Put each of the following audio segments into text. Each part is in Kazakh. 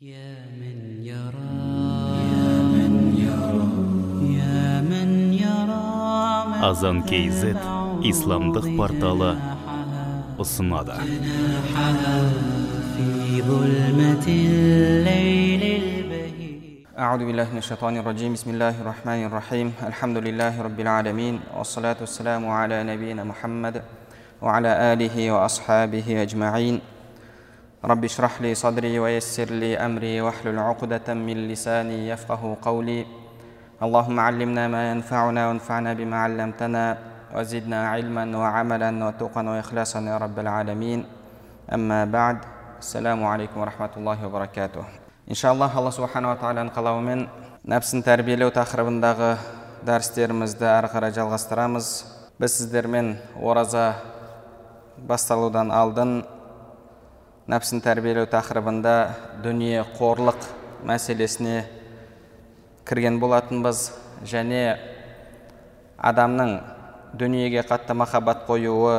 يا من يرى يا من يرى يا من يرى азан kz исламдық порталы ұсынады في ظلمة الليل البهيج أعوذ بالله من الشيطان الرجيم بسم الله الرحمن الرحيم الحمد لله رب العالمين والصلاة والسلام على نبينا محمد وعلى آله وأصحابه أجمعين رب اشرح لي صدري ويسر لي أمري واحلل عقدة من لساني يفقه قولي اللهم علمنا ما ينفعنا وانفعنا بما علمتنا وزدنا علما وعملا وتقا وإخلاصا يا رب العالمين أما بعد السلام عليكم ورحمة الله وبركاته иншаллах алла субханала тағаланың қалауымен нәпсін тәрбиелеу тақырыбындағы дәрістерімізді әрі қарай жалғастырамыз біз сіздермен ораза басталудан алдын Нәпсін тәрбиелеу тақырыбында дүние қорлық мәселесіне кірген болатынбыз және адамның дүниеге қатты махаббат қоюы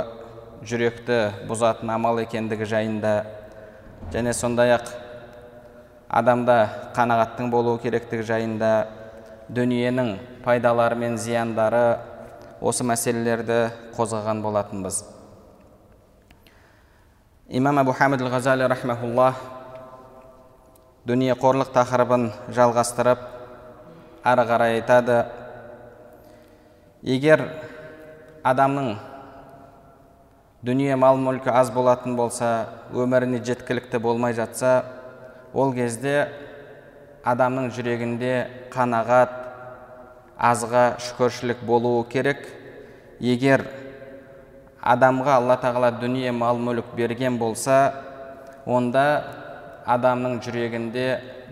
жүректі бұзатын амал екендігі жайында және сондай ақ адамда қанағаттың болуы керектігі жайында дүниенің пайдалары мен зияндары осы мәселелерді қозғаған болатынбыз имам абу хамид ғазали рахмаулла дүние қорлық тақырыбын жалғастырып ары қарай айтады егер адамның дүние мал мүлкі аз болатын болса өміріне жеткілікті болмай жатса ол кезде адамның жүрегінде қанағат азға шүкіршілік болуы керек. Егер адамға алла тағала дүние мал мүлік берген болса онда адамның жүрегінде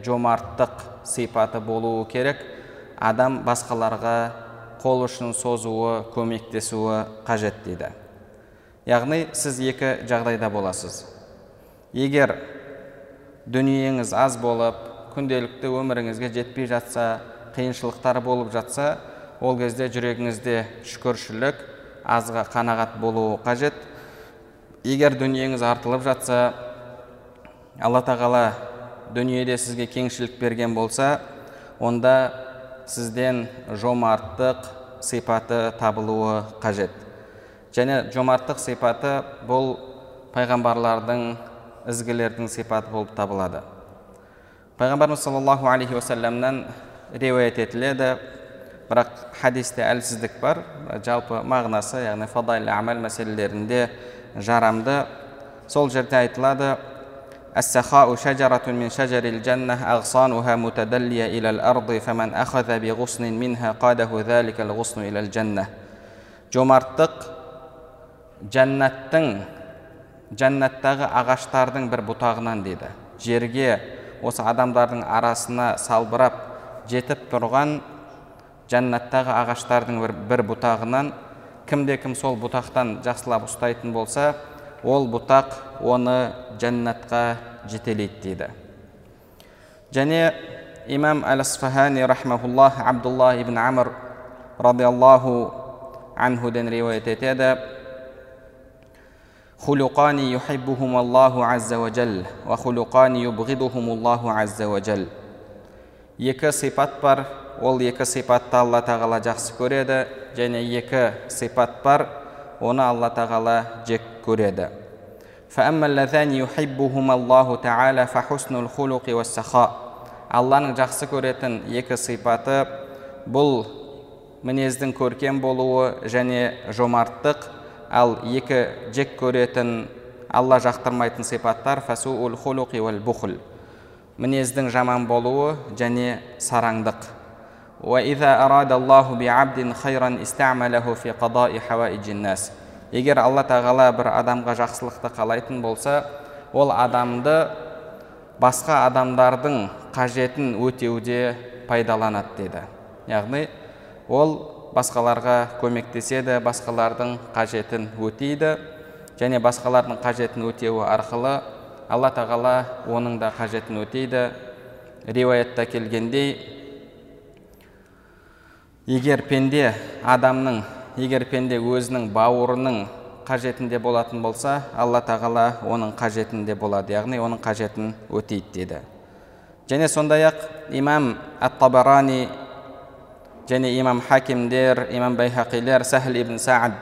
жомарттық сипаты болуы керек. Адам басқаларға қол ұшын созуы көмектесуі қажет дейді. Яғни сіз екі жағдайда боласыз. Егер дүниеңіз аз болып күнделікті өміріңізге жетпей жатса қиыншылықтар болып жатса ол кезде жүрегіңізде шүкіршілік азға қанағат болуы қажет. Егер дүниеңіз артылып жатса алла тағала дүниеде сізге кеңшілік берген болса онда сізден жомарттық сипаты табылуы қажет. Және жомарттық сипаты бұл пайғамбарлардың ізгілердің сипаты болып табылады. Пайғамбарымыз саллаллаху алейхи уассаламнан риуаят етіледі бірақ хадисте әлсіздік бар жалпы мағынасы яғни фадайль амал мәселелерінде жарамды сол жерде айтылады السخاء شجرة من شجر الجنة أغصانها متدلية إلى الأرض فمن أخذ بغصن منها قاده ذلك الغصن إلى الجنة жомарттық жәннаттың жәннаттағы ағаштардың бір бұтағынан дейді жерге осы адамдардың арасына салбырап жетіп тұрған жәннаттағы ағаштардың бір, бір бұтағынан кімде кім сол бұтақтан жақсылап ұстайтын болса ол бұтақ оны жәннатқа жетелейді дейді және имам әл асфахани рахмауллах абдулла ибн амр радиаллаху анхуден риуаят етеді خلقان يحبهم الله عز وجل وخلقان يبغضهم الله عز وجل екі сипат бар ол екі сипатты алла тағала жақсы көреді және екі сипат бар оны алла тағала жек көреді. Алланың жақсы көретін екі сипаты бұл мінездің көркем болуы және жомарттық. Ал екі жек көретін алла жақтырмайтын сипаттар фасуул хулуқи уәл бухл мінездің жаман болуы және сараңдық егер алла тағала бір адамға жақсылықты қалайтын болса ол адамды басқа адамдардың қажетін өтеуде пайдаланады дейді яғни ол басқаларға көмектеседі басқалардың қажетін өтейді және басқалардың қажетін өтеуі арқылы алла тағала оның да қажетін өтейді. Риуаятта келгендей егер пенде адамның егер пенде өзінің бауырының қажетінде болатын болса алла тағала оның қажетінде болады яғни оның қажетін өтейді деді. Және сондай ақ имам ат табарани және имам хакимдер имам байхақилер сахл ибн саад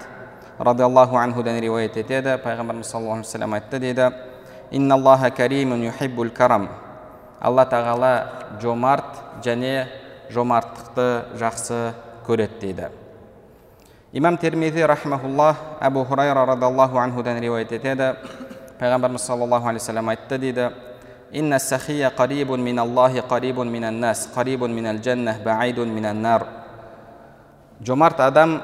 радиаллаху анхудан риуаят етеді. Пайғамбарымыз саллаллаху алейхи вассалам айтты дейді инналлаха каримун юхиббул карам алла тағала жомарт және жомарттықты жақсы көреді дейді. Имам термизи рахмауллах әбу хурайра радиаллаху анхудан риуаят етеді. Пайғамбарымыз саллаллаху алейхи вассалам айтты дейді инна сахия қарибун мин аллахи қарибун қарибун нар жомарт адам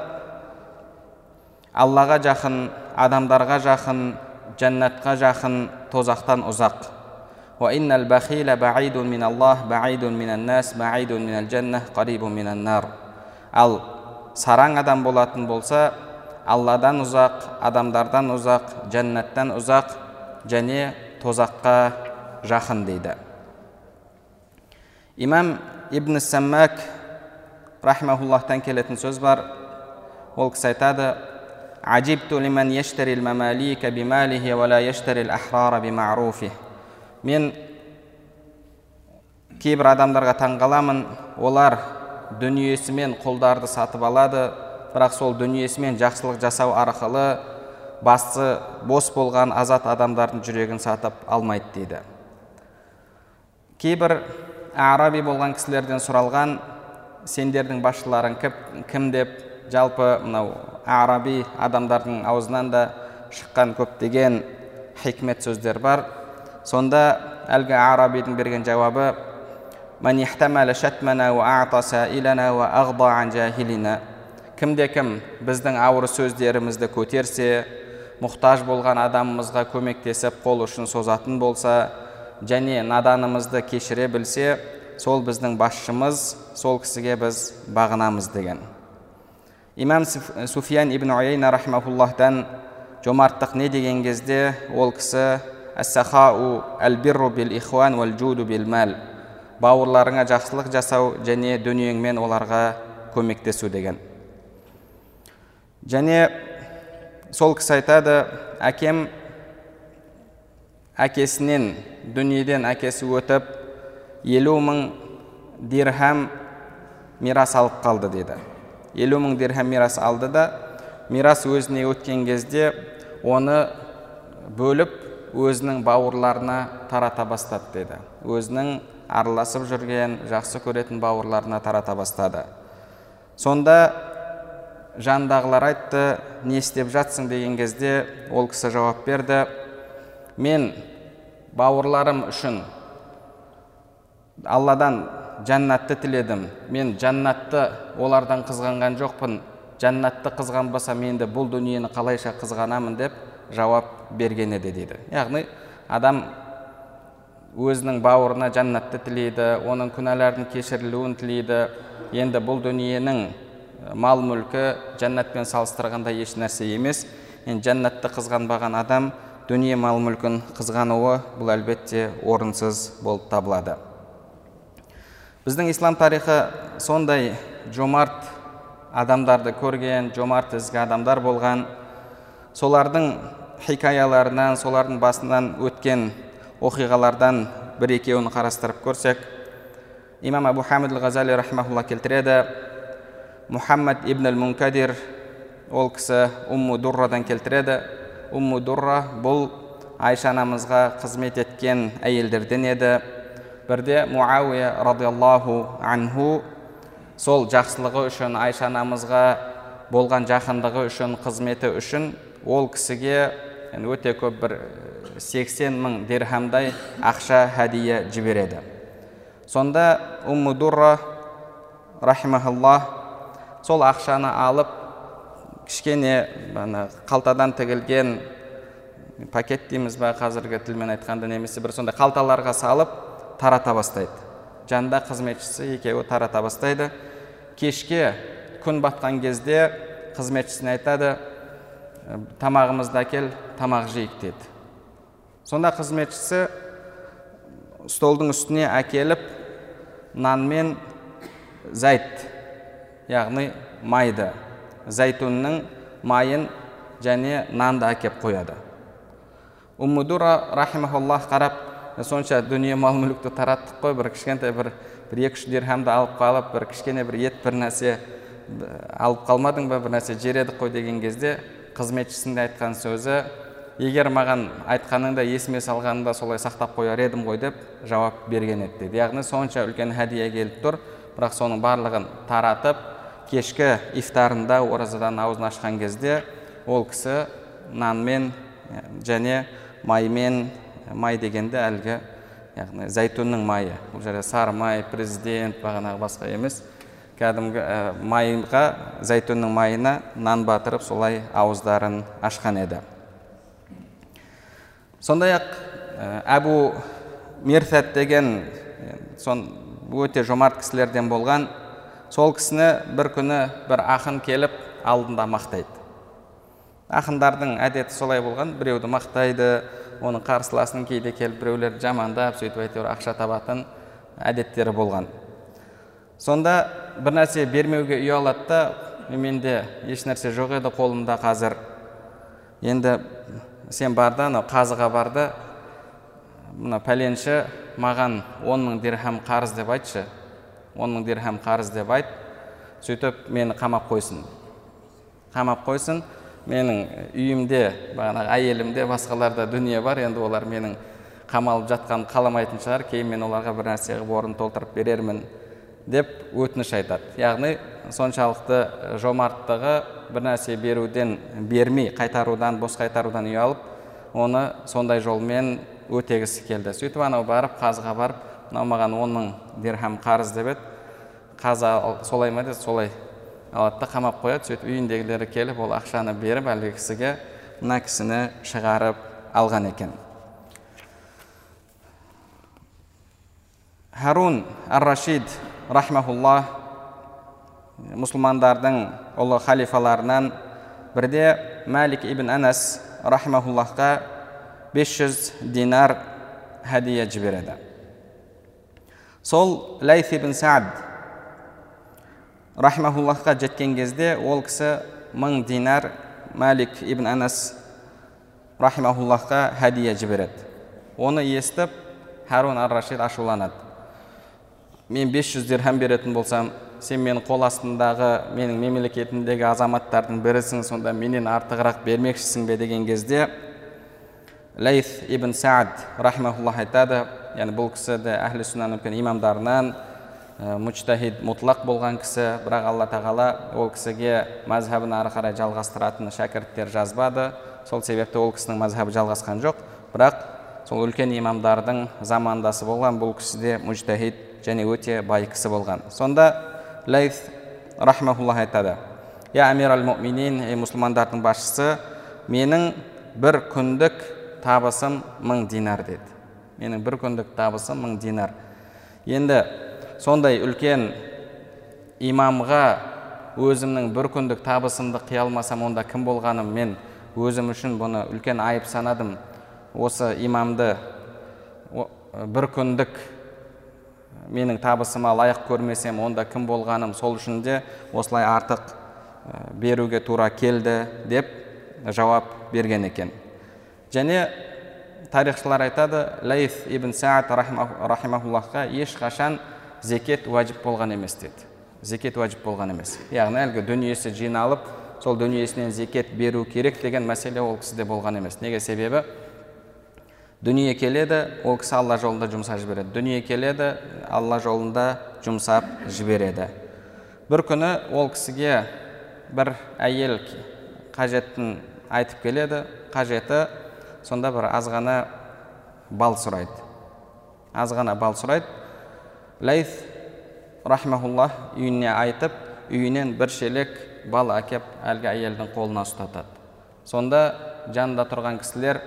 аллаға жақын адамдарға жақын жәннатқа жақын тозақтан ұзақ. وإن البخيل بعيد من الله بعيد من الناس بعيد من الجنة قريب من النار ал сараң адам болатын болса алладан ұзақ адамдардан ұзақ жәннаттан ұзақ және тозаққа жақын дейді имам ибн саммак рахмауллахтан келетін сөз бар ол кісі айтады عجبت لمن يشتري المماليك بماله ولا يشتري الأحرار بمعروفه мен кейбір адамдарға таңғаламын олар дүниесімен құлдарды сатып алады бірақ сол дүниесімен жақсылық жасау арқылы басы бос болған азат адамдардың жүрегін сатып алмайды дейді кейбір араби болған кісілерден сұралған сендердің басшыларың кім деп жалпы мынау араби адамдардың аузынан да шыққан көптеген хикмет сөздер бар сонда әлгі арабидің берген жауабы кімде кім біздің ауыр сөздерімізді көтерсе мұқтаж болған адамымызға көмектесіп қол ұшын созатын болса және наданымызды кешіре білсе сол біздің басшымыз сол кісіге біз бағынамыз деген имам суфиян ибн уяйна рахмауллахтан жомарттық не деген кезде ол кісі бауырларыңа жақсылық жасау және дүниеңмен оларға көмектесу деген. Және сол кісі айтады әкем әкесінен дүниеден әкесі өтіп елу мың дирхам мирас алып қалды деді. елу мың дирхам мирас алды да мирас өзіне өткен кезде оны бөліп өзінің бауырларына тарата бастады деді. Өзінің араласып жүрген жақсы көретін бауырларына тарата бастады. Сонда жанындағылар айтты не істеп жатсың? деген кезде ол кісі жауап берді. Мен бауырларым үшін алладан жәннатты тіледім. Мен жәннатты олардан қызғанған жоқпын. Жәннатты қызғанбасам енді бұл дүниені қалайша қызғанамын деп жауап берген еді дейді. Яғни адам өзінің бауырына жәннатты тілейді оның күнәларының кешірілуін тілейді. Енді бұл дүниенің мал мүлкі жәннатпен салыстырғанда еш нәрсе емес. Енді жәннатты қызғанбаған адам дүние мал мүлкін қызғануы бұл әлбетте орынсыз болып табылады. Біздің ислам тарихы сондай жомарт адамдарды көрген жомарт ізгі адамдар болған. Солардың хикаяларынан солардың басынан өткен оқиғалардан бір екеуін қарастырып көрсек. Имам абу хамид ғазали рахмаулла келтіреді. Мұхаммад ибн әл мункадир ол кісі умму дуррадан келтіреді. Умму дурра бұл айша анамызға қызмет еткен әйелдерден еді. Бірде муауия радиаллаху анху сол жақсылығы үшін айша анамызға болған жақындығы үшін қызметі үшін ол кісіге өте көп бір 80 мың дирхамдай ақша хәдия жібереді. Сонда умму дурра сол ақшаны алып кішкене ана қалтадан тігілген пакет дейміз ба қазіргі тілмен айтқанда немесе бір сондай қалталарға салып тарата бастайды. Жанында қызметшісі екеуі тарата бастайды. Кешке күн батқан кезде қызметшісіне айтады тамағымызды әкел тамақ жейік деді. Сонда қызметшісі столдың үстіне әкеліп нан мен зәйт яғни майды зәйтүннің майын және нанды әкеп қояды. Уммудура рахимахуллах қарап сонша дүние мал мүлікті тараттық қой бір кішкентай бір бір екі үш дирхамды алып қалып бір кішкене бір ет бір нәрсе алып қалмадың ба бір нәрсе жер едік қой деген кезде қызметшісінде айтқан сөзі егер маған айтқаныңда есіме салғанымда солай сақтап қояр едім ғой деп жауап берген еді дейді. Яғни сонша үлкен хәдия келіп тұр бірақ соның барлығын таратып кешкі ифтарында оразадан аузын ашқан кезде ол кісі нанмен және маймен май дегенде әлгі яғни зәйтүннің майы. Бұл жерде сары май президент бағанағы басқа емес. Кәдімгі ә, майға зәйтүннің майына нан батырып солай ауыздарын ашқан еді. Сондай ақ әбу мирфат деген сон өте жомарт кісілерден болған сол кісіні бір күні бір ақын келіп алдында мақтайды. Ақындардың әдеті солай болған біреуді мақтайды оның қарсыласын кейде келіп біреулер жамандап сөйтіп әйтеуір ақша табатын әдеттері болған. Сонда бір нәрсе бермеуге ұялады да менде еш нәрсе жоқ еді қолымда қазір. Енді сен бар да анау қазыға бар да мына пәленші маған он мың дирхам қарыз деп айтшы. Он мың дирхам қарыз деп айт сөйтіп мені қамап қойсын. Қамап қойсын менің үйімде бағанағы әйелімде басқаларда дүние бар енді олар менің қамалып жатқанын қаламайтын шығар кейін мен оларға бір нәрсе қылып орын толтырып берермін. Деп өтініш айтады. Яғни соншалықты жомарттығы бір нәрсе беруден бермей қайтарудан бос қайтарудан ұялып оны сондай жолмен өтегісі келді. Сөйтіп анау барып қазыға барып мынау маған он мың дирхам қарыз деп еді. Қазы солай ма деді? Солай алады да қамап қояды. Сөйтіп үйіндегілері келіп ол ақшаны беріп әлгі кісіге мына кісіні шығарып алған екен. Харун ар рашид рахмаулла мұсылмандардың ұлы халифаларынан бірде мәлик ибн анас рахмауллахқа 500 динар хәдия жібереді сол ләйф ибн саад рахмауллахқа жеткен кезде ол кісі мың динар мәлик ибн анас рахимахуллахқа хәдия жібереді оны естіп харун ар рашид ашуланады мен 500 дирхам беретін болсам сен менің қол астымдағы менің мемлекетімдегі азаматтардың бірісің сонда менен артығырақ бермекшісің бе деген кезде ләйс ибн саад рахимахуллах айтады. Яғни бұл кісі де әхлі сүннаның имамдарынан ә, мучтахид мұтлақ болған кісі. Бірақ алла тағала ол кісіге мазхабын ары қарай жалғастыратын шәкірттер жазбады. Сол себепті ол кісінің мазхабы жалғасқан жоқ. Бірақ сол үлкен имамдардың замандасы болған бұл кісі де мужтахид және өте бай кісі болған. Сонда ләйс рахмауллах айтады я амир ал муминин ей мұсылмандардың басшысы менің бір күндік табысым мың динар деді. Менің бір күндік табысым мың динар. Енді сондай үлкен имамға өзімнің бір күндік табысымды қия алмасам онда кім болғаным? Мен өзім үшін бұны үлкен айып санадым. Осы имамды бір күндік менің табысыма лайық көрмесем онда кім болғаным сол үшін де осылай артық беруге тура келді деп жауап берген екен. Және тарихшылар айтады лайф ибн саад рахимахуллахқа ешқашан зекет уәжіп болған емес деді. Зекет уәжіп болған емес. Яғни әлгі дүниесі жиналып сол дүниесінен зекет беру керек деген мәселе ол кісіде болған емес. Неге? Себебі дүние келеді ол кісі алла жолында жұмсап жібереді дүние келеді алла жолында жұмсап жібереді бір күні ол кісіге бір әйел қажетін айтып келеді қажеті сонда бір азғана бал сұрайды азғана бал сұрайды ләйс рахмауллах үйіне айтып үйінен бір шелек бал әкеп әлгі әйелдің қолына ұстатады сонда жанында тұрған кісілер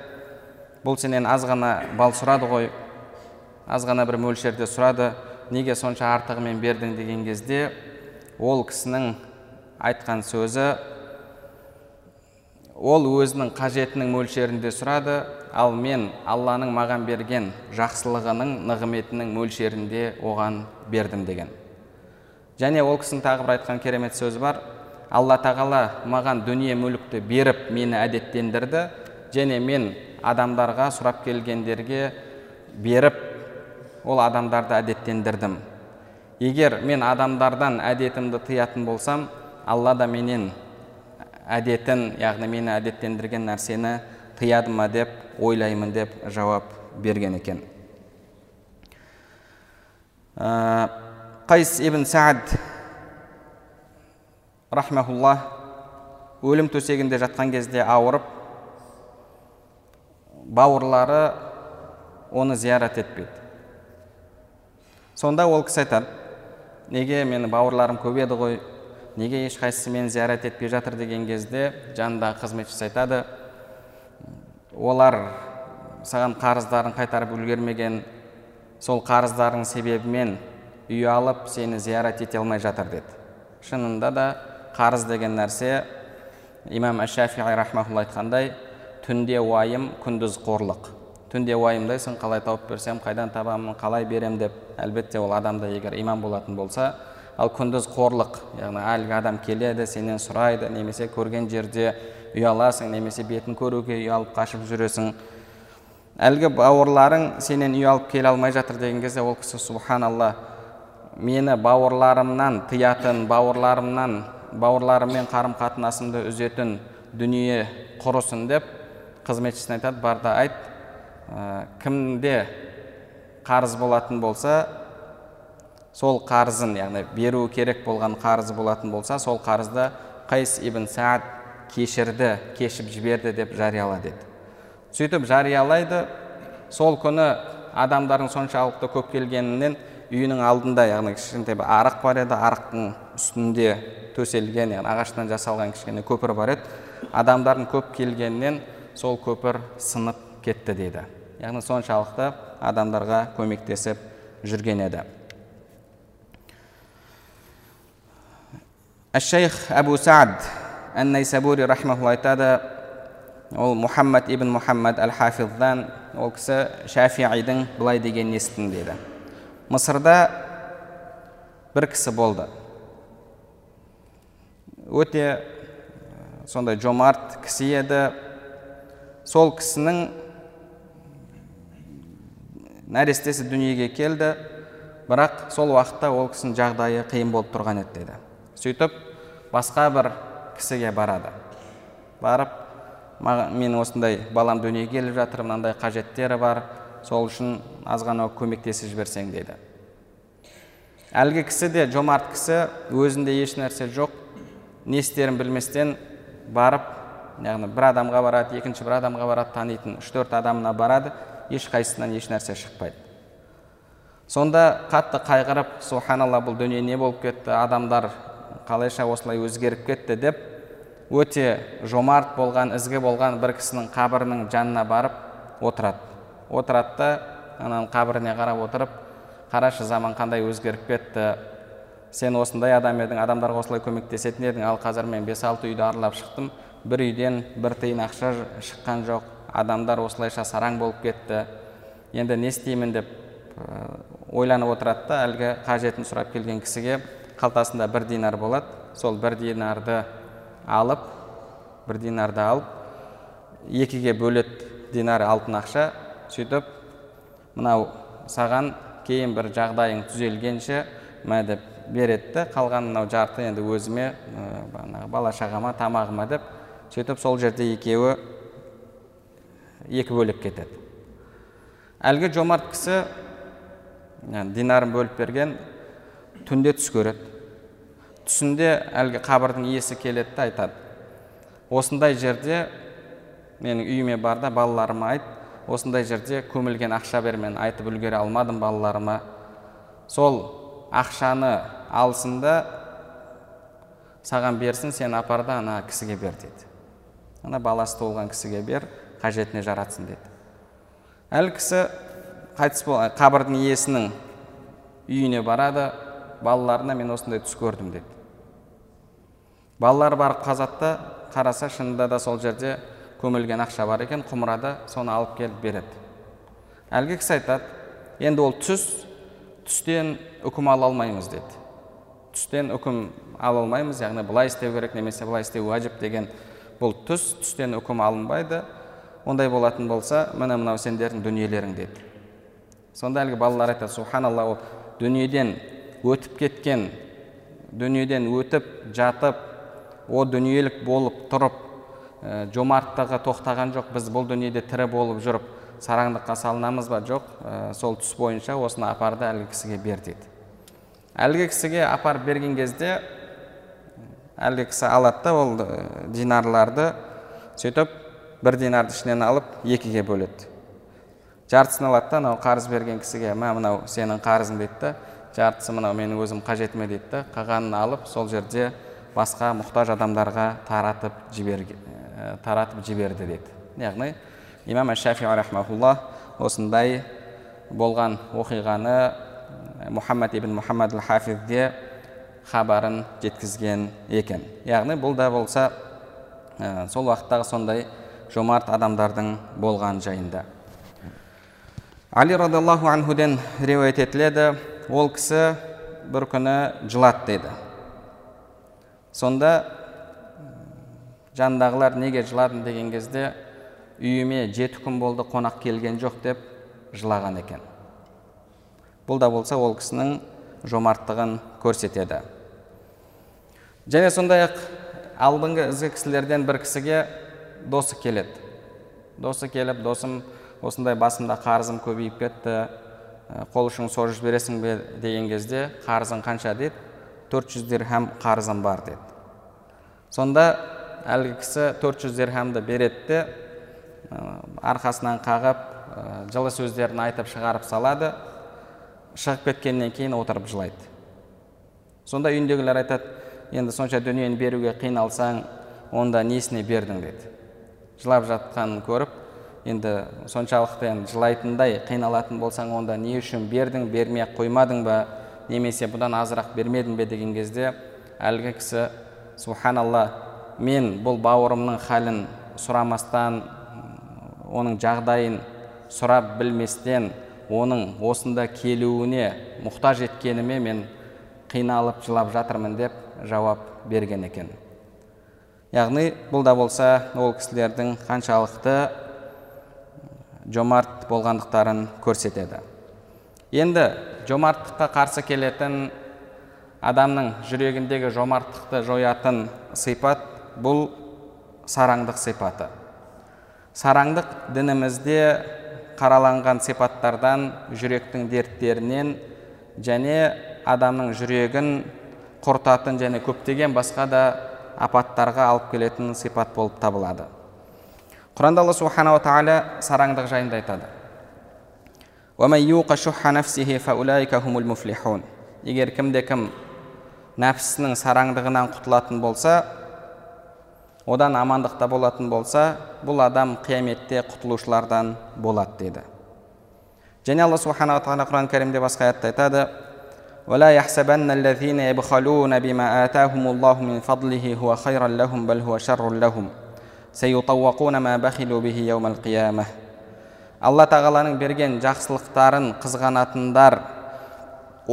бұл сенен азғана бал сұрады ғой. Азғана бір мөлшерде сұрады. Неге сонша артығымен бердің деген кезде ол кісінің айтқан сөзі ол өзінің қажетінің мөлшерінде сұрады ал мен алланың маған берген жақсылығының нығметінің мөлшерінде оған бердім деген. Және ол кісінің тағы бір айтқан керемет сөзі бар. Алла тағала маған дүние мүлікті беріп мені әдеттендірді және мен адамдарға сұрап келгендерге беріп ол адамдарды әдеттендірдім. Егер мен адамдардан әдетімді тыятын болсам алла да менен әдетін яғни мені әдеттендірген нәрсені тыяды ма деп ойлаймын деп жауап берген екен. Ә, қайс ибн саад рахмаулла өлім төсегінде жатқан кезде ауырып бауырлары оны зиярат етпейді. Сонда ол кісі айтады неге менің бауырларым көп еді ғой неге ешқайсысы мені зиярат етпей жатыр деген кезде жанындағы қызметшісі айтады олар саған қарыздарын қайтарып үлгермеген сол қарыздардың себебімен үй алып сені зиярат ете алмай жатыр деді. Шынында да қарыз деген нәрсе имам әш шафии рахмаулла айтқандай түнде уайым күндіз қорлық. Түнде уайымдайсың қалай тауып берсем қайдан табамын қалай берем деп әлбетте ол адамда егер иман болатын болса ал күндіз қорлық яғни әлгі адам келеді сенен сұрайды немесе көрген жерде ұяласың немесе бетін көруге ұялып қашып жүресің. Әлгі бауырларың сенен үй алып келе алмай жатыр деген кезде ол кісі субханалла мені бауырларымнан тыятын бауырларымнан бауырларыммен қарым қатынасымды үзетін дүние құрысын деп қызметшісіне айтады бар да айт ә, кімде қарыз болатын болса сол қарызын яғни беру керек болған қарызы болатын болса сол қарызды қайс ибн саад кешірді кешіп жіберді деп жарияла деді сөйтіп жариялайды сол күні адамдардың соншалықты көп келгенінен үйінің алдында яғни кішкентай бір арық бар еді арықтың үстінде төселген яғни ағаштан жасалған кішкене көпір бар еді. Адамдардың көп келгенінен сол көпір сынып кетті дейді. Яғни соншалықты адамдарға көмектесіп жүрген еді. Шейх әбу саад ән найсабури рахмаулла айтады ол мұхаммад ибн мұхаммад әл хафиздан ол кісі шафиидің былай дегенін естідім дейді. Мысырда бір кісі болды. Өте сондай жомарт кісі еді. Сол кісінің нәрестесі дүниеге келді бірақ сол уақытта ол кісінің жағдайы қиын болып тұрған еді деді. Сөйтіп басқа бір кісіге барады. Барып маған мен осындай балам дүниеге келіп жатыр мынандай қажеттері бар сол үшін азғана көмектесіп жіберсең дейді әлгі кісі де жомарт кісі өзінде еш нәрсе жоқ не істерін білместен барып яғни бір адамға барады екінші бір адамға барады танитын үш төрт адамына барады ешқайсысынан еш нәрсе шықпайды. Сонда қатты қайғырып субханалла бұл дүние не болып кетті? Адамдар қалайша осылай өзгеріп кетті? деп өте жомарт болған ізгі болған бір кісінің қабірінің жанына барып отырады. Отырады да ананың қабіріне қарап отырып қарашы заман қандай өзгеріп кетті? Сен осындай адам едің адамдарға осылай көмектесетін едің. Ал қазір мен бес алты үйді аралап шықтым. Бір үйден бір тиын ақша шыққан жоқ. Адамдар осылайша сараң болып кетті. Енді не істеймін деп ойланып отырады да әлгі қажетін сұрап келген кісіге қалтасында бір динар болады. Сол бір динарды алып бір динарды алып екіге бөледі динар алтын ақша сөйтіп мынау саған кейін бір жағдайың түзелгенше мә деп береді қалған мынау жарты енді өзіме бағанағы бала шағама тамағыма деп сөйтіп сол жерде екеуі екі бөлек кетеді. Әлгі жомарт кісі динарын бөліп берген түнде түс көреді. Түсінде әлгі қабірдің иесі келеді да айтады осындай жерде менің үйіме бар да балаларыма айт осындай жерде көмілген ақша бер мен айтып үлгере алмадым балаларыма. Сол ақшаны алсын да саған берсін сен апар да ана кісіге бер деді. Ана баласы туылған кісіге бер қажетіне жаратсын деді. Әлгі кісі қайтыс болған қабірдің иесінің үйіне барады балаларына мен осындай түс көрдім деді. Балалар барып қазады да қараса шынында да сол жерде көмілген ақша бар екен құмырада соны алып келіп береді. Әлгі кісі айтады енді ол түс түстен үкім ала алмаймыз деді. Түстен үкім ала алмаймыз яғни былай істеу керек немесе былай істеу уәжіп деген бұл түс түстен үкім алынбайды. Ондай болатын болса міне мынау сендердің дүниелерің деді. Сонда әлгі балалар айтады субханалла ол дүниеден өтіп кеткен дүниеден өтіп жатып о дүниелік болып тұрып ә, жомарттығы тоқтаған жоқ біз бұл дүниеде тірі болып жүріп сараңдыққа салынамыз ба? Жоқ ә, сол түс бойынша осыны апарды әлгі кісіге бер дейді әлгі кісіге апарып берген кезде әлгі кісі алады да ол динарларды сөйтіп бір динарды ішінен алып екіге бөледі. Жартысын алады да анау қарыз берген кісіге мә мынау сенің қарызың дейді да жартысы мынау менің өзім қажетіме дейді да қалғанын алып сол жерде басқа мұқтаж адамдарға таратып жіберге, таратып жіберді дейді. Яғни имам шафи рахмаулла осындай болған оқиғаны мұхаммад ибн мұхаммад хафизге хабарын жеткізген екен. Яғни бұл да болса ә, сол уақыттағы сондай жомарт адамдардың болған жайында. Али радиаллаху анхуден риуаят етіледі. Ол кісі бір күні жылады дейді сонда жанындағылар неге жыладың? деген кезде үйіме жеті күн болды қонақ келген жоқ деп жылаған екен. Бұл да болса ол кісінің жомарттығын көрсетеді. Және сондай ақ алдыңғы ізгі кісілерден бір кісіге досы келеді. Досы келіп досым осындай басымда қарызым көбейіп кетті қол ұшың созып жібересің бе деген кезде қарызың қанша? дейді. 400 дирхам қарызым бар деді сонда әлгі кісі 400 дирхамды береді де арқасынан қағып жылы сөздерін айтып шығарып салады. Шығып кеткеннен кейін отырып жылайды. Сонда үйіндегілер айтады енді сонша дүниені беруге қиналсаң онда несіне бердің деді. Жылап жатқанын көріп енді соншалықты енді жылайтындай қиналатын болсаң онда не үшін бердің бермей ақ қоймадың ба немесе бұдан азырақ бермедің бе деген кезде әлгі кісі субханалла мен бұл бауырымның халін сұрамастан оның жағдайын сұрап білместен оның осында келуіне мұқтаж еткеніме мен қиналып жылап жатырмын деп жауап берген екен. Яғни бұл да болса ол кісілердің қаншалықты жомарт болғандықтарын көрсетеді. Енді жомарттыққа қарсы келетін адамның жүрегіндегі жомарттықты жоятын сипат бұл сараңдық сипаты. Сараңдық дінімізде қараланған сипаттардан жүректің дерттерінен және адамның жүрегін құртатын және көптеген басқа да апаттарға алып келетін сипат болып табылады. Құранда алла субханала тағала сараңдық жайында айтады. Егер кімде кім нәпсісінің сараңдығынан құтылатын болса одан амандықта болатын болса бұл адам қияметте құтылушылардан болады дейді және алла субханала тағала құран кәрімде басқа аятта айтады. ولا يحسبن الذين يبخلون بما آتاهم الله من فضله هو خيرا لهم بل هو شر لهم سيطوقون ما بخلوا به يوم القيامة алла тағаланың берген жақсылықтарын қызғанатындар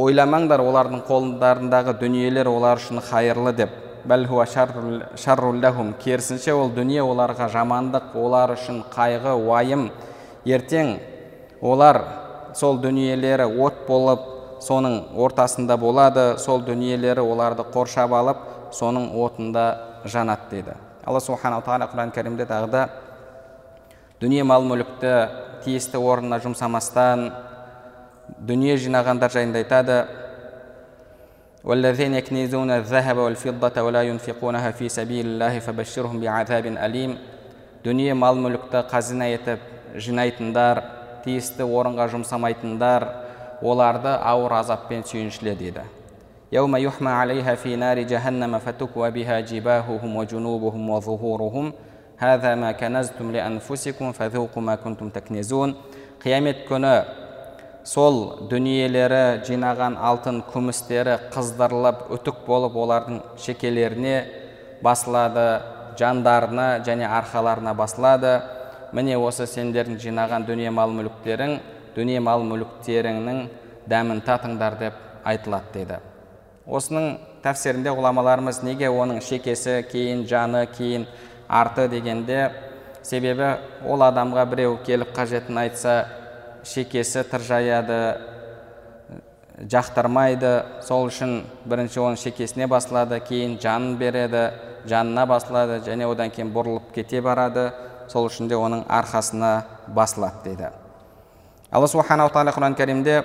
ойламаңдар олардың қолдарындағы дүниелер олар үшін қайырлы деп керісінше ол дүние оларға жамандық олар үшін қайғы уайым ертең олар сол дүниелері от болып соның ортасында болады сол дүниелері оларды қоршап алып соның отында жанады дейді алла субханала тағала құран кәрімде тағы да дүние мал мүлікті тиісті орнына жұмсамастан дүние жинағандар жайында айтады والذين يكنزون الذهب والفضة ولا ينفقونها في سبيل الله فبشرهم بعذاب أليم дүние мал мүлікті қазына етіп жинайтындар тиісті орынға жұмсамайтындар оларды ауыр азаппен сүйіншіле дейді يوم يحمى عليها في نار جهنم فتكوى بها جباههم وجنوبهم وظهورهم هذا ما كنزتم لأنفسكم فذوقوا ما كنتم تكنزون қиямет күні сол дүниелері жинаған алтын күмістері қыздырылып үтік болып олардың шекелеріне басылады жандарына және арқаларына басылады міне осы сендердің жинаған дүние мал мүліктерің дүние мал мүліктеріңнің дәмін татыңдар деп айтылады дейді. Осының тәпсірінде ғұламаларымыз неге оның шекесі кейін жаны кейін арты дегенде себебі ол адамға біреу келіп қажетін айтса шекесі тыржаяды жақтырмайды сол үшін бірінші оның шекесіне басылады кейін жанын береді жанына басылады және одан кейін бұрылып кете барады сол үшін де оның арқасына басылады дейді алла субханала тағала құран кәрімде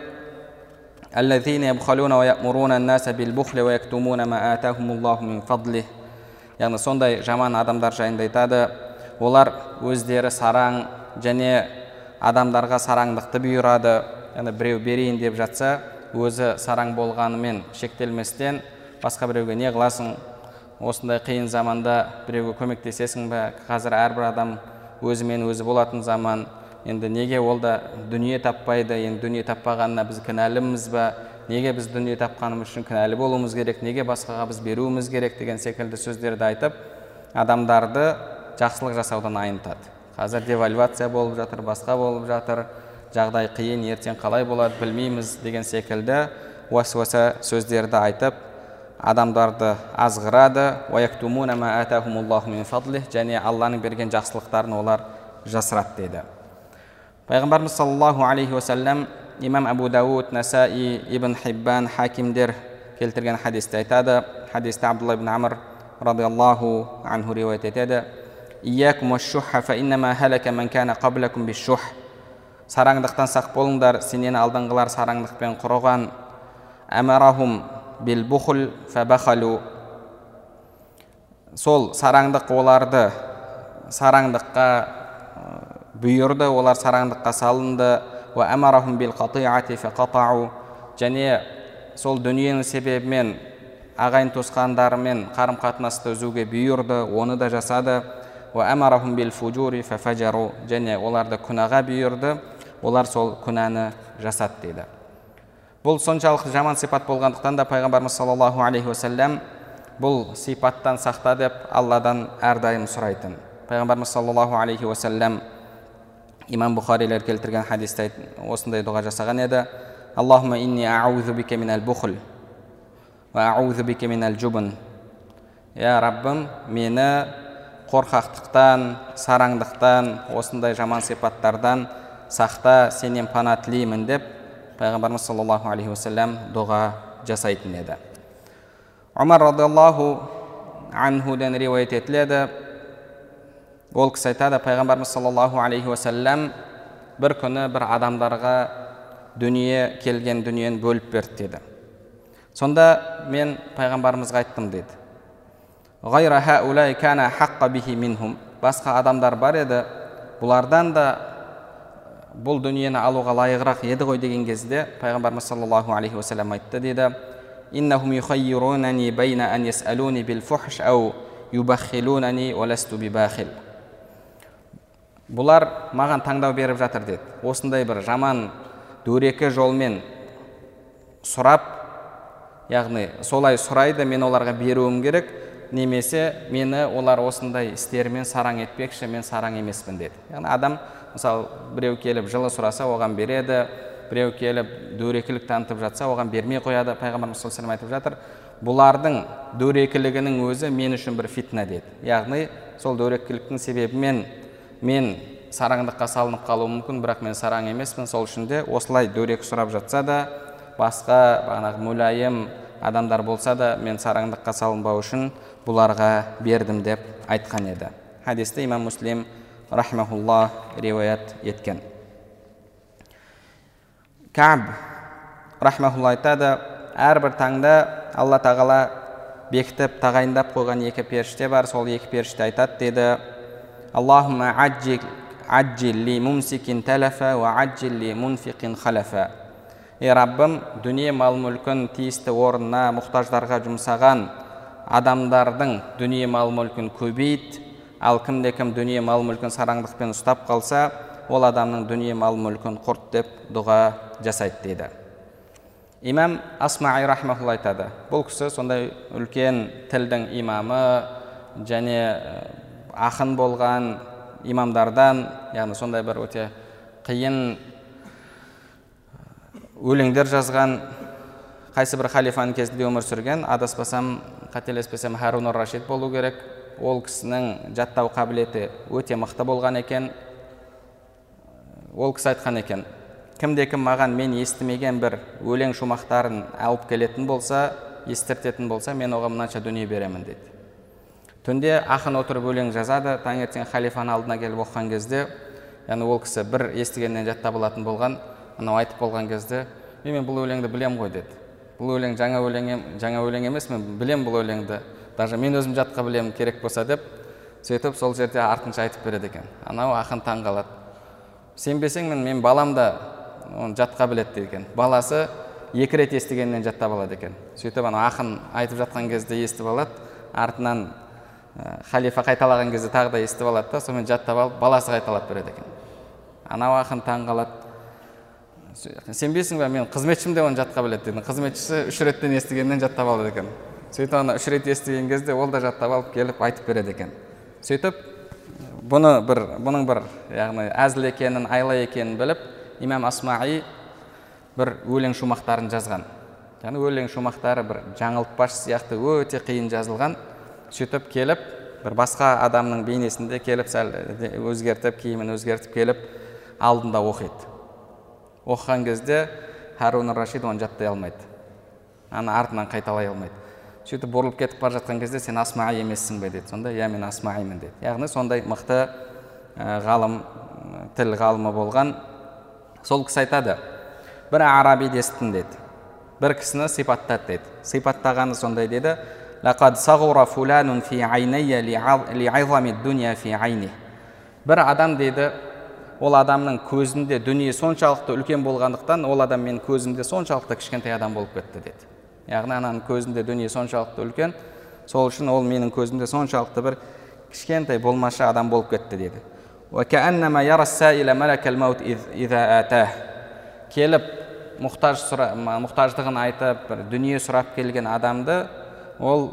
яғни сондай жаман адамдар жайында айтады олар өздері сараң және адамдарға сараңдықты бұйырады яғни біреу берейін деп жатса өзі сараң болғанымен шектелместен басқа біреуге не қыласың осындай қиын заманда біреуге көмектесесің ба қазір әрбір адам өзімен өзі болатын заман енді неге ол да дүние таппайды енді дүние таппағанына біз кінәліміз ба? Неге біз дүние тапқанымыз үшін кінәлі болуымыз керек? Неге басқаға біз беруіміз керек? деген секілді сөздерді айтып адамдарды жақсылық жасаудан айнытады қазір девальвация болып жатыр басқа болып жатыр. Жағдай қиын ертең қалай болады білмейміз деген секілді уәсуаса сөздерді айтып адамдарды азғырады. Және алланың берген жақсылықтарын олар жасырады дейді. Пайғамбарымыз саллаллаху алейхи уассалам имам абу дауд насаи ибн хиббан хакимдер келтірген хадисте айтады хадисте абдулла ибн амр радиаллаху анху риуаят етеді сараңдықтан сақ болыңдар сенен алдыңғылар сараңдықпен құрыған сол сараңдық оларды сараңдыққа бұйырды олар сараңдыққа салынды және сол дүниенің себебімен ағайын туысқандарымен қарым қатынасты үзуге бұйырды оны да жасады және оларды күнәға бұйырды олар сол күнәні жасады дейді бұл соншалықты жаман сипат болғандықтан да пайғамбарымыз саллаллаху алейхи уассалам бұл сипаттан сақта деп алладан әрдайым сұрайтын пайғамбарымыз саллаллаху алейхи уассалам имам бұхарилер келтірген хадисте осындай дұға жасаған еді. Аллахума инни аузу бике минал бухл аузу бике минал жубн я раббым мені қорқақтықтан сараңдықтан осындай жаман сипаттардан сақта сенен пана тілеймін деп пайғамбарымыз саллаллаху алейхи уассалам дұға жасайтын еді. Омар радиаллаху анхуден риуаят етіледі. Ол кісі айтады пайғамбарымыз саллаллаху алейхи уассалам бір күні бір адамдарға дүние келген дүниені бөліп берді деді. Сонда мен пайғамбарымызға айттым деді. Басқа адамдар бар еді бұлардан да бұл дүниені алуға лайығырақ еді ғой деген кезде пайғамбарымыз саллаллаху алейхи уассалам айтты дейді бұлар маған таңдау беріп жатыр деді. Осындай бір жаман дөрекі жолмен сұрап яғни солай сұрайды мен оларға беруім керек немесе мені олар осындай істерімен сараң етпекші мен сараң емеспін деді. Яғни адам мысалы біреу келіп жылы сұраса оған береді біреу келіп дөрекілік танытып жатса оған бермей қояды пайғамбарымыз саллаллаху айтып жатыр. Бұлардың дөрекілігінің өзі мен үшін бір фитна деді. Яғни сол дөрекіліктің себебімен мен сараңдыққа салынып қалуым мүмкін бірақ мен сараң емеспін. Сол үшін де осылай дөрекі сұрап жатса да басқа бағанағы мүлайым адамдар болса да мен сараңдыққа салынбау үшін бұларға бердім деп айтқан еді. Хадисті имам муслим рахмаулла риуаят еткен. Кәб рахмаулла айтады әрбір таңда алла тағала бекітіп тағайындап қойған екі періште бар сол екі періште айтады деді аллахума аджил мумсикин талафа ва аджил мунфиқин халафа ей раббым дүние мал мүлкін тиісті орнына мұқтаждарға жұмсаған адамдардың дүние мал мүлкін көбейт ал кімде кім дүние мал мүлкін сараңдықпен ұстап қалса ол адамның дүние мал мүлкін құрт деп дұға жасайды дейді имам асмаи айтады бұл кісі сондай үлкен тілдің имамы және ақын болған имамдардан яғни сондай бір өте қиын өлеңдер жазған қайсы бір халифаның кезінде өмір сүрген адаспасам қателеспесем харун рашид болу керек. Ол кісінің жаттау қабілеті өте мықты болған екен. Ол кісі айтқан екен кімде кім маған мен естімеген бір өлең шумақтарын алып келетін болса естіртетін болса мен оған мынанша дүние беремін деді. Түнде ақын отырып өлең жазады таңертең халифаның алдына келіп оқыған кезде яғни ол кісі бір естігеннен жаттап алатын болған анау айтып болған кезде е мен бұл өлеңді білем ғой деді. Бұл өлең жаңа өлең жаңа өлең емес мен білем бұл өлеңді. Даже мен өзім жатқа білемін керек болса деп сөйтіп сол жерде артынша айтып береді екен. Анау ақын таң қалады сенбесең мен мен балам да оны жатқа біледі дейді екен. Баласы екі рет естігеннен жаттап алады екен. Сөйтіп ана ақын айтып жатқан кезде естіп алады. Артынан халифа қайталаған кезде тағы да естіп алады да сонымен жаттап алып баласы қайталап береді екен. Анау ақын таң қалады. Сенбейсің ба мен қызметшім де оны жатқа біледі деді қызметшісі үш реттен естігеннен жаттап алады екен. Сөйтіп ана үш рет естіген кезде ол да жаттап алып келіп айтып береді екен. Сөйтіп бұны бір бұның бір яғни әзіл екенін айла екенін біліп имам асмаи бір өлең шумақтарын жазған. Яғни өлең шумақтары бір жаңылтпаш сияқты өте қиын жазылған. Сөйтіп келіп бір басқа адамның бейнесінде келіп сәл өзгертіп киімін өзгертіп келіп алдында оқиды. Оқыған кезде харун рашид оны жаттай алмайды. Аны артынан қайталай алмайды. Сөйтіп бұрылып кетіп бара жатқан кезде сен асмаи емессің бе? деді. Сонда иә мен асмаимын деді. Яғни сондай мықты ғалым тіл ғалымы болған сол кісі айтады. Бір арабиді естідім деді. Бір кісіні сипаттады деді. Сипаттағаны сондай деді. Бір адам дейді ол адамның көзінде дүние соншалықты үлкен болғандықтан ол адам менің көзімде соншалықты кішкентай адам болып кетті деді. Яғни ананың көзінде дүние соншалықты үлкен сол үшін ол менің көзімде соншалықты бір кішкентай болмашы адам болып кетті деді. Келіп мұқтаж мұқтаждығын айтып бір дүние сұрап келген адамды ол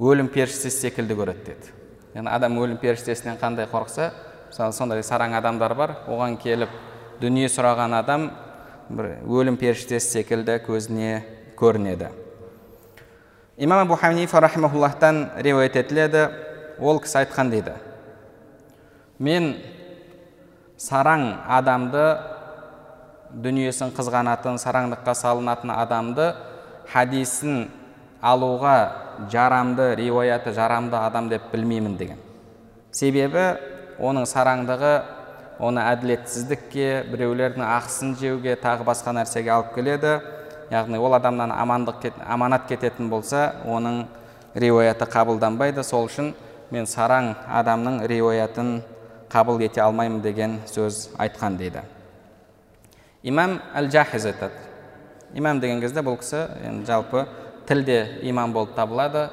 өлім періштесі секілді көреді деді. Яғни адам өлім періштесінен қандай қорықса мысалы сондай сараң адамдар бар оған келіп дүние сұраған адам бір өлім періштесі секілді көзіне көрінеді. Имам абу ханифа рахимахуллахтан риуаят етіледі. Ол кісі айтқан дейді. Мен сараң адамды дүниесін қызғанатын сараңдыққа салынатын адамды хадисін алуға жарамды риуаяты жарамды адам деп білмеймін деген. Себебі оның сараңдығы оны әділетсіздікке біреулердің ақысын жеуге тағы басқа нәрсеге алып келеді. Яғни ол адамнан амандық кет, аманат кететін болса оның риуаяты қабылданбайды. Сол үшін мен сараң адамның риуаятын қабыл ете алмаймын деген сөз айтқан дейді. Имам әл жахиз айтады. Имам деген кезде бұл кісі енді жалпы тілде имам болып табылады.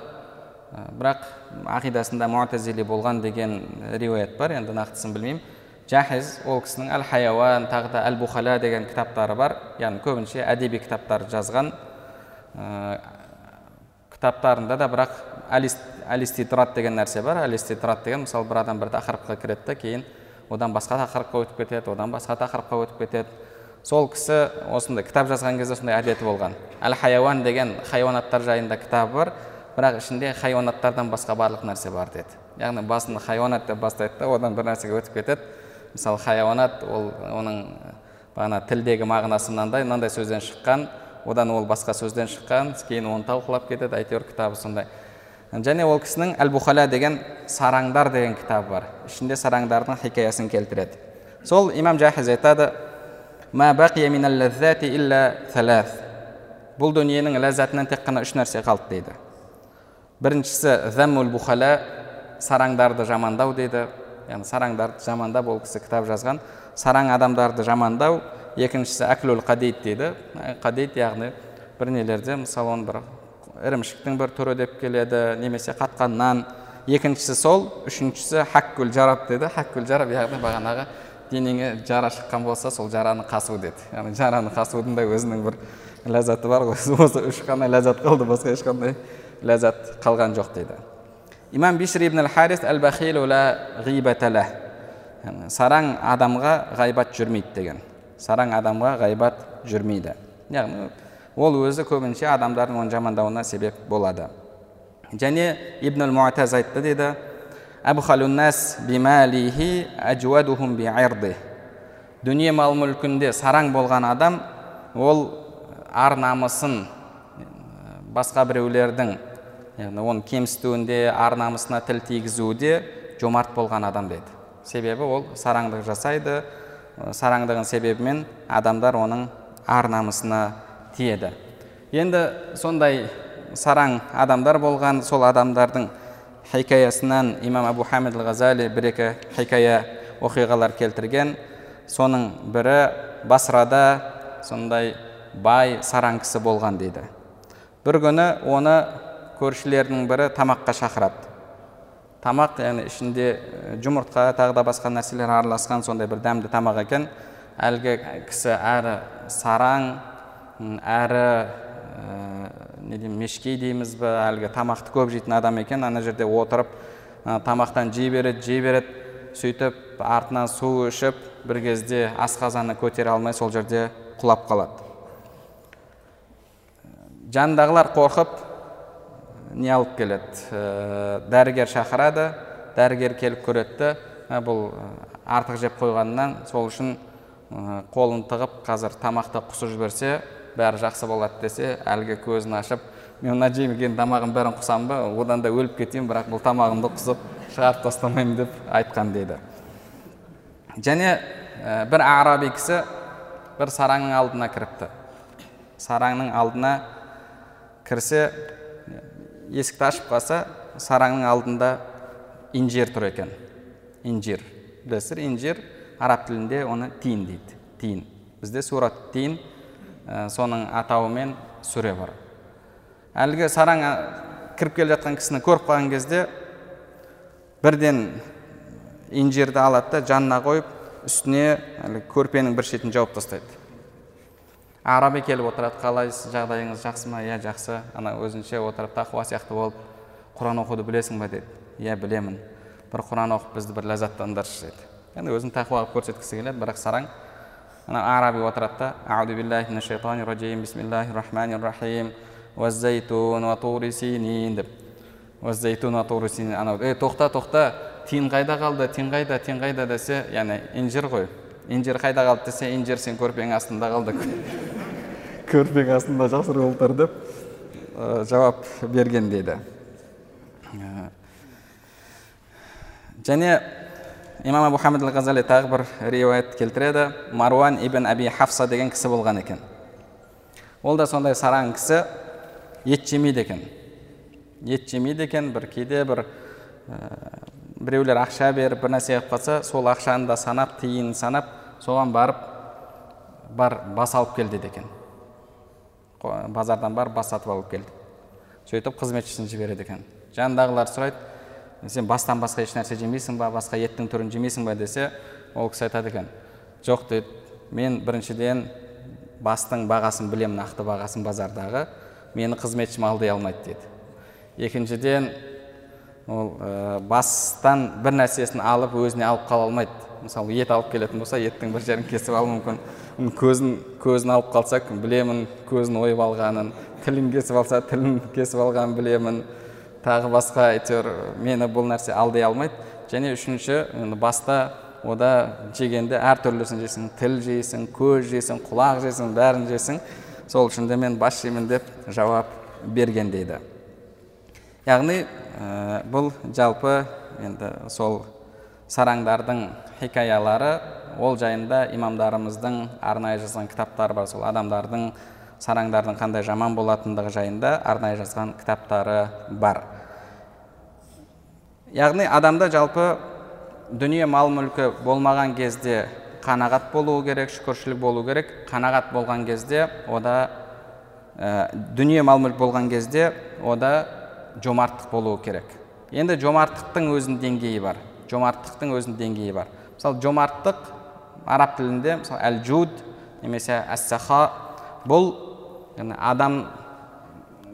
Бірақ ақидасында муатазили болған деген риуаят бар енді нақтысын білмеймін. Жахиз ол кісінің әл хайауан тағы да әл бухала деген кітаптары бар. Яғни көбінше әдеби кітаптар жазған. Ә, кітаптарында да бірақ әлиститрат деген нәрсе бар. Әлиститрат деген мысалы бір адам бір тақырыпқа кіреді да кейін одан басқа тақырыпқа өтіп кетеді одан басқа тақырыпқа өтіп кетеді. Сол кісі осындай кітап жазған кезде сондай әдеті болған. Әл хайуан деген хайуанаттар жайында кітабы бар бірақ ішінде хайуанаттардан басқа барлық нәрсе бар деді. Яғни басында хайуанат деп бастайды да одан бір нәрсеге өтіп кетеді. Мысалы хайуанат ол оның бағана тілдегі мағынасы мынандай мынандай сөзден шыққан одан ол басқа сөзден шыққан кейін оны талқылап кетеді әйтеуір кітабы сондай. Және ол кісінің әл бухала деген сараңдар деген кітабы бар. Ішінде сараңдардың хикаясын келтіреді. Сол имам жахиз айтады бұл дүниенің ләззатынан тек қана үш нәрсе қалды дейді біріншісі зәммул бухала сараңдарды жамандау дейді яғни сараңдарды жамандап ол кісі кітап жазған сараң адамдарды жамандау екіншісі әклул қадид дейді қадид яғни бір нелерде мысалы оны бір ірімшіктің бір түрі деп келеді немесе қатқан нан екіншісі сол үшіншісі хаккүл жараб деді хаккүл жараб яғни бағанағы денеңе жара шыққан болса сол жараны қасу деді. Яғни жараны қасудың да өзінің бір ләззаты бар ғой. Осы үш қана ләззат қалды басқа ешқандай ләззат қалған жоқ дейді. Имам бишр ибн харис әл сараң адамға ғайбат жүрмейді деген. Сараң адамға ғайбат жүрмейді яғни ол өзі көбінше адамдардың оны жамандауына себеп болады. Және ибн муатаз айтты дейді дүние мал мүлкінде сараң болған адам ол ар намысын басқа біреулердің яғни оны кемсітуінде ар намысына тіл тигізуде жомарт болған адам деді себебі ол сараңдық жасайды сараңдығын себебімен адамдар оның ар намысына тиеді енді сондай сараң адамдар болған сол адамдардың хикаясынан имам абу хамид ал ғазали бір екі хикая оқиғалар келтірген соның бірі басрада сондай бай сараң кісі болған дейді бір күні оны көршілерінің бірі тамаққа шақырады тамақ яғни ішінде жұмыртқа тағы да басқа нәрселер араласқан сондай бір дәмді тамақ екен әлгі кісі әрі сараң әрі не мешкей дейміз бе әлгі тамақты көп жейтін адам екен ана жерде отырып тамақтан жей береді жей береді сөйтіп артынан су ішіп бір кезде асқазаны көтере алмай сол жерде құлап қалады. Жанындағылар қорқып не алып келеді? Дәрігер шақырады дәрігер келіп көреді бұл артық жеп қойғанынан сол үшін қолын тығып қазір тамақты құсып жіберсе бәрі жақсы болады десе әлгі көзін ашып мен мына жемеген тамағымның бәрін құсам ба? одан да өліп кетейін бірақ бұл тамағымды құсып шығарып тастамаймын деп айтқан дейді. Және бір араби кісі бір сараңның алдына кіріпті. Сараңның алдына кірсе есікті ашып қалса сараңның алдында инжир тұр екен. Инжир. Білесіздер инжир араб тілінде оны тиін дейді. Тиін бізде сурат тиін соның атауымен сүре бар. Әлгі сараң кіріп келе жатқан кісіні көріп қалған кезде бірден инжирді алады да жанына қойып үстіне әлгі көрпенің бір шетін жауып тастайды. Араби келіп отырады қалайсыз жағдайыңыз жақсы ма? Иә жақсы. Ана өзінше отырып тақуа сияқты болып құран оқуды білесің ба деді. Иә білемін. Бір құран оқып бізді бір ләззаттандыршы деді. Енді өзін тақуа қылып көрсеткісі келеді бірақ сараң ана араби отырады да аузу биллахи мина шайтани раджим бисмиллахи рахмани рахим уаззайтун уатури синин деп уаззайтун уатури синин анау ей тоқта тоқта тиын қайда қалды тиын қайда тиын қайда десе яғни инжир ғой инжир қайда қалды десе инжир сен көрпенің астында қалды көрпенің астында жасырып отыр деп жауап берген дейді және имам абу хамид ал ғазали тағы бір риуаят келтіреді. Маруан ибн әби хафса деген кісі болған екен. Ол да сондай сараң кісі. Ет жемейді екен. Ет жемейді екен. Бір кейде бір біреулер ақша беріп бір нәрсе қылып қалса сол ақшаны да санап тиынын санап соған барып бар бас алып кел дейді екен. Базардан барып бас сатып алып келді. Сөйтіп қызметшісін жібереді екен. Жанындағылар сұрайды сен бастан басқа еш нәрсе жемейсің ба басқа еттің түрін жемейсің ба десе ол кісі айтады екен жоқ дейді мен біріншіден бастың бағасын білемін нақты бағасын базардағы мені қызметшім алдай алмайды дейді екіншіден ол ә, бастан бір нәрсесін алып өзіне алып қала алмайды. Мысалы ет алып келетін болса еттің бір жерін кесіп алуы мүмкін. Көзін көзін алып қалса білемін көзін ойып алғанын тілін кесіп алса тілін кесіп алғанын білемін. Тағы басқа әйтеуір мені бұл нәрсе алдай алмайды. Және үшінші баста ода жегенде әртүрлісін жейсің. Тіл жейсің көз жейсің құлақ жейсің бәрін жейсің. Сол үшін де мен бас жеймін деп жауап берген дейді. Яғни ә, бұл жалпы енді сол сараңдардың хикаялары ол жайында имамдарымыздың арнайы жазған кітаптары бар. Сол адамдардың сараңдардың қандай жаман болатындығы жайында арнайы жазған кітаптары бар. Яғни адамда жалпы дүние мал мүлкі болмаған кезде қанағат болуы керек шүкіршілік болу керек. Қанағат болған кезде ода ә, дүние мал мүлік болған кезде ода жомарттық болуы керек. Енді жомарттықтың өзінің деңгейі бар. Жомарттықтың өзінің деңгейі бар. Мысалы жомарттық араб тілінде мысалы әл жуд немесе әссаха бұл адам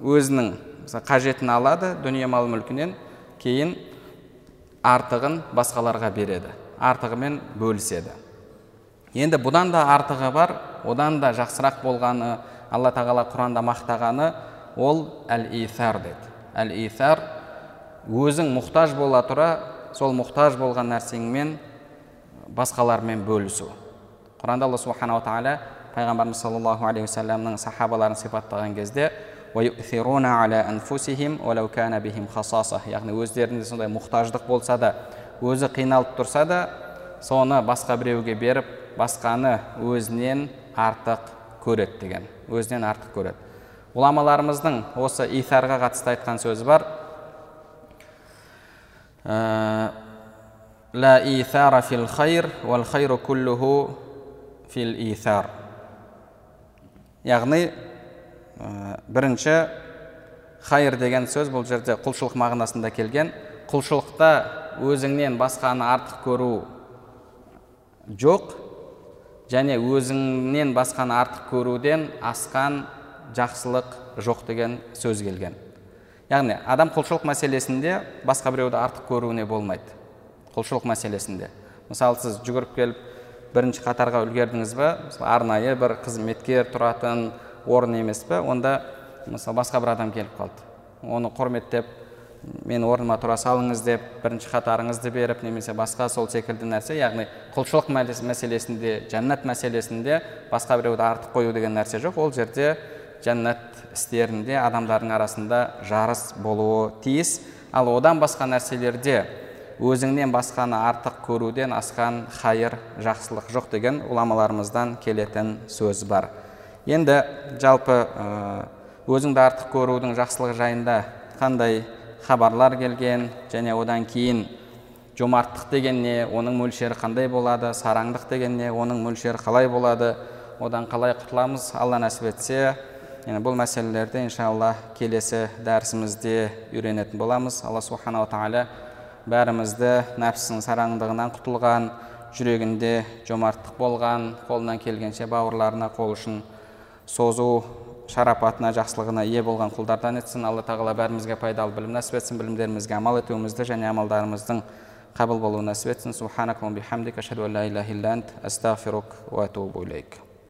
өзінің қажетін алады дүние мал мүлкінен кейін артығын басқаларға береді. Артығымен бөліседі. Енді бұдан да артығы бар одан да жақсырақ болғаны алла тағала құранда мақтағаны ол әл исар деді. Әл исар өзің мұқтаж бола тұра сол мұқтаж болған нәрсеңмен басқалармен бөлісу. Құранда алла субханала тағала пайғамбарымыз саллаллаху алейхи уассаламның сахабаларын сипаттаған кезде яғни өздерінде сондай мұқтаждық болса да өзі қиналып тұрса да соны басқа біреуге беріп басқаны өзінен артық көреді деген өзінен артық көреді ғұламаларымыздың осы исарға қатысты айтқан сөзі бар ла фил хайр уал хайру куллуху фил яғни бірінші хайыр деген сөз бұл жерде құлшылық мағынасында келген. Құлшылықта өзіңнен басқаны артық көру жоқ және өзіңнен басқаны артық көруден асқан жақсылық жоқ деген сөз келген. Яғни адам құлшылық мәселесінде басқа біреуді артық көруіне болмайды. Құлшылық мәселесінде. Мысалы сіз жүгіріп келіп бірінші қатарға үлгердіңіз ба арнайы бір қызметкер тұратын орын емес пе? Онда мысалы басқа бір адам келіп қалды. Оны құрметтеп мен орныма тұра салыңыз деп бірінші қатарыңызды беріп немесе басқа сол секілді нәрсе яғни құлшылық мәселесінде жәннат мәселесінде басқа біреуді артық қою деген нәрсе жоқ. Ол жерде жәннат істерінде адамдардың арасында жарыс болуы тиіс. Ал одан басқа нәрселерде өзіңнен басқаны артық көруден асқан хайыр жақсылық жоқ деген ғұламаларымыздан келетін сөз бар. Енді жалпы өзіңді артық көрудің жақсылығы жайында қандай хабарлар келген және одан кейін жомарттық деген не оның мөлшері қандай болады сараңдық деген не оның мөлшері қалай болады одан қалай құтыламыз алла нәсіп етсе енді бұл мәселелерді иншалла келесі дәрісімізде үйренетін боламыз. Алла субханала тағала бәрімізді нәпсінің сараңдығынан құтылған жүрегінде жомарттық болған қолынан келгенше бауырларына қол ұшын созу шарапатына жақсылығына ие болған құлдардан етсін. Алла тағала бәрімізге пайдалы білім нәсіп етсін білімдерімізге амал етуімізді және амалдарымыздың қабыл болуын нәсіп етсін.